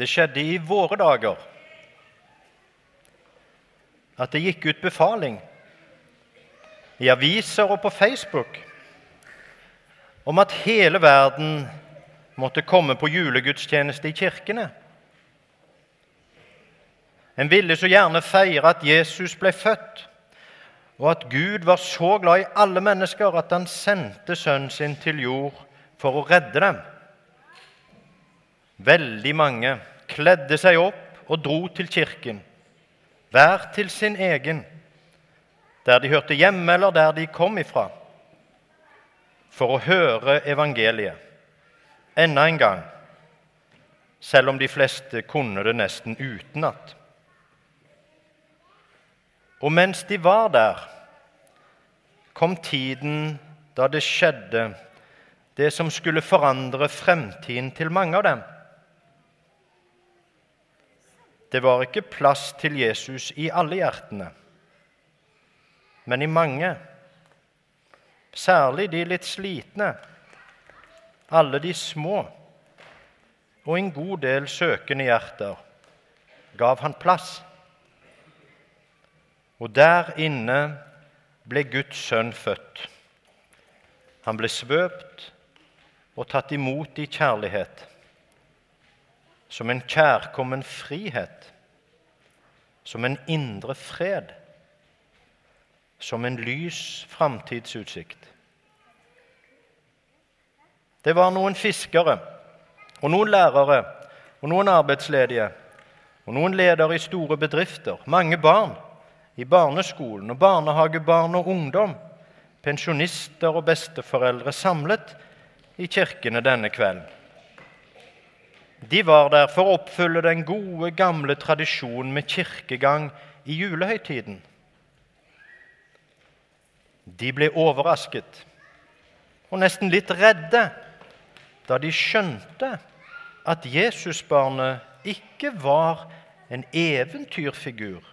det skjedde i våre dager at det gikk ut befaling i aviser og på Facebook om at hele verden måtte komme på julegudstjeneste i kirkene. En ville så gjerne feire at Jesus ble født, og at Gud var så glad i alle mennesker at han sendte sønnen sin til jord for å redde dem. Veldig mange kledde seg opp og dro til kirken, hver til sin egen, der de hørte hjemme eller der de kom ifra, for å høre evangeliet enda en gang, selv om de fleste kunne det nesten utenat. Og mens de var der, kom tiden da det skjedde, det som skulle forandre fremtiden til mange av dem. Det var ikke plass til Jesus i alle hjertene, men i mange, særlig de litt slitne, alle de små og en god del søkende hjerter, gav han plass. Og der inne ble Guds sønn født. Han ble svøpt og tatt imot i kjærlighet, som en kjærkommen frihet, som en indre fred, som en lys framtidsutsikt. Det var noen fiskere og noen lærere og noen arbeidsledige og noen ledere i store bedrifter, mange barn i barneskolen og barnehagebarn og ungdom, pensjonister og besteforeldre samlet i kirkene denne kvelden. De var der for å oppfylle den gode, gamle tradisjonen med kirkegang i julehøytiden. De ble overrasket og nesten litt redde da de skjønte at Jesusbarnet ikke var en eventyrfigur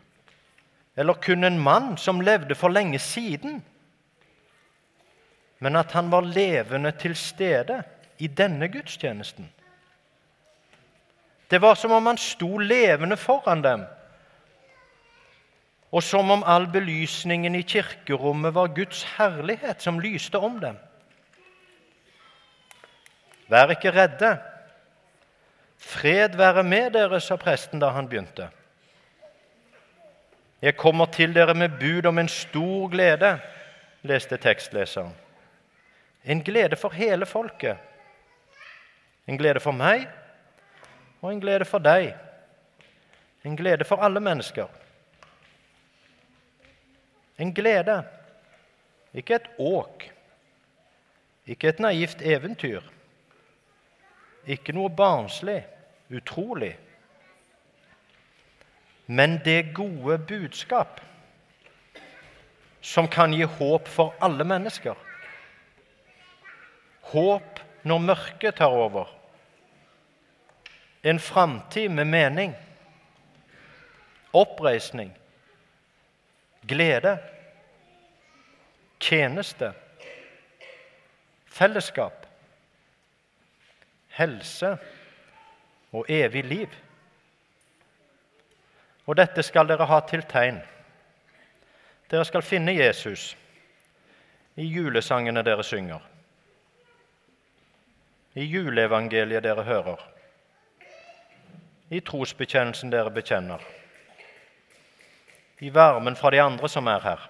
eller kun en mann som levde for lenge siden, men at han var levende til stede i denne gudstjenesten. Det var som om han sto levende foran dem, og som om all belysningen i kirkerommet var Guds herlighet som lyste om dem. Vær ikke redde. Fred være med dere, sa presten da han begynte. Jeg kommer til dere med bud om en stor glede, leste tekstleseren. En glede for hele folket. En glede for meg og en glede for deg. En glede for alle mennesker. En glede, ikke et åk, ikke et naivt eventyr, ikke noe barnslig, utrolig men det gode budskap som kan gi håp for alle mennesker. Håp når mørket tar over. En framtid med mening, oppreisning, glede, tjeneste, fellesskap, helse og evig liv. Og dette skal dere ha til tegn. Dere skal finne Jesus i julesangene dere synger, i juleevangeliet dere hører, i trosbekjennelsen dere bekjenner, i varmen fra de andre som er her,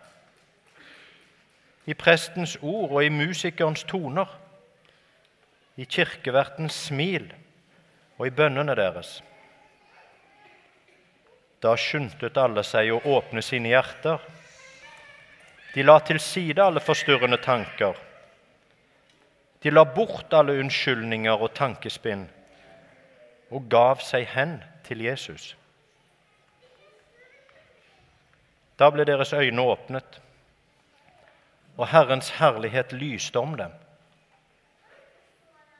i prestens ord og i musikerens toner, i kirkevertens smil og i bønnene deres. Da skyndte alle seg å åpne sine hjerter. De la til side alle forstyrrende tanker. De la bort alle unnskyldninger og tankespinn og gav seg hen til Jesus. Da ble deres øyne åpnet, og Herrens herlighet lyste om dem.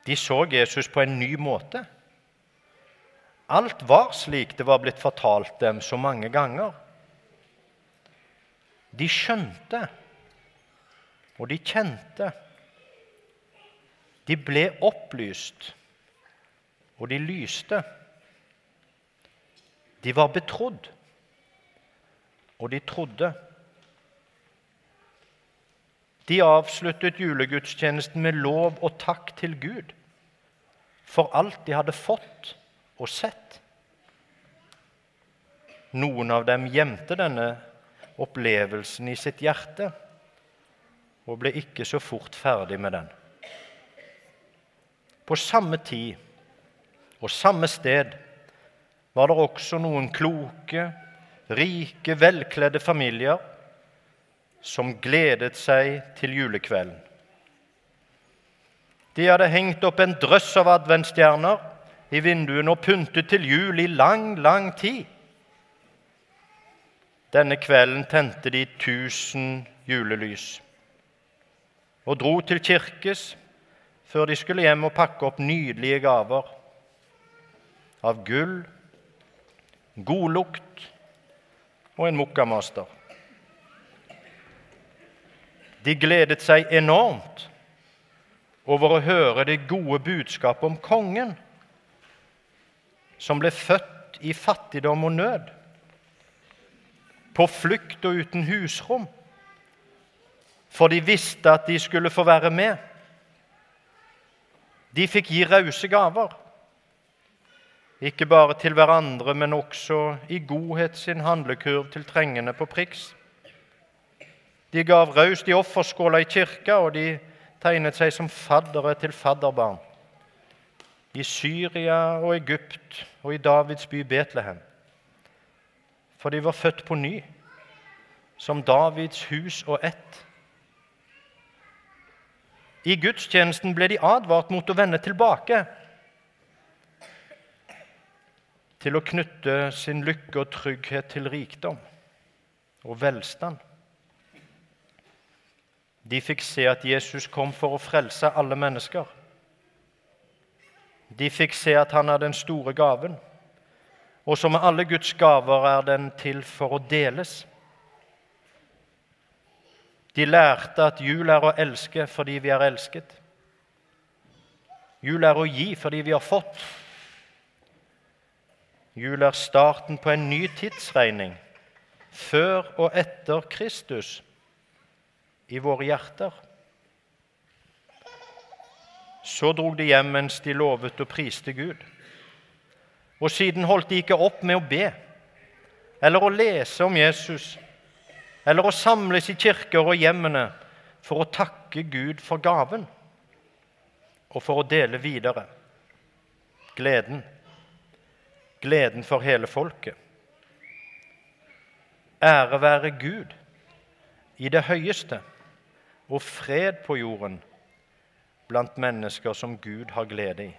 De så Jesus på en ny måte. Alt var slik det var blitt fortalt dem så mange ganger. De skjønte, og de kjente. De ble opplyst, og de lyste. De var betrodd, og de trodde. De avsluttet julegudstjenesten med lov og takk til Gud for alt de hadde fått og sett. Noen av dem gjemte denne opplevelsen i sitt hjerte og ble ikke så fort ferdig med den. På samme tid og samme sted var det også noen kloke, rike, velkledde familier som gledet seg til julekvelden. De hadde hengt opp en drøss av adventsstjerner i vinduene og pyntet til jul i lang, lang tid. Denne kvelden tente de tusen julelys og dro til kirkes før de skulle hjem og pakke opp nydelige gaver av gull, god lukt og en mokkamaster. De gledet seg enormt over å høre det gode budskapet om kongen, som ble født i fattigdom og nød, på flukt og uten husrom, for de visste at de skulle få være med. De fikk gi rause gaver, ikke bare til hverandre, men også i godhet sin handlekurv til trengende på Priks. De gav raust i offerskåla i kirka, og de tegnet seg som faddere til fadderbarn. I Syria og Egypt og i Davids by Betlehem. For de var født på ny, som Davids hus og ett. I gudstjenesten ble de advart mot å vende tilbake til å knytte sin lykke og trygghet til rikdom og velstand. De fikk se at Jesus kom for å frelse alle mennesker. De fikk se at han er den store gaven, og som med alle Guds gaver er den til for å deles. De lærte at jul er å elske fordi vi er elsket. Jul er å gi fordi vi har fått. Jul er starten på en ny tidsregning, før og etter Kristus, i våre hjerter. Så drog de hjem mens de lovet og priste Gud. Og siden holdt de ikke opp med å be eller å lese om Jesus eller å samles i kirker og hjemmene for å takke Gud for gaven og for å dele videre gleden. Gleden for hele folket. Ære være Gud i det høyeste og fred på jorden blant mennesker som Gud har glede i.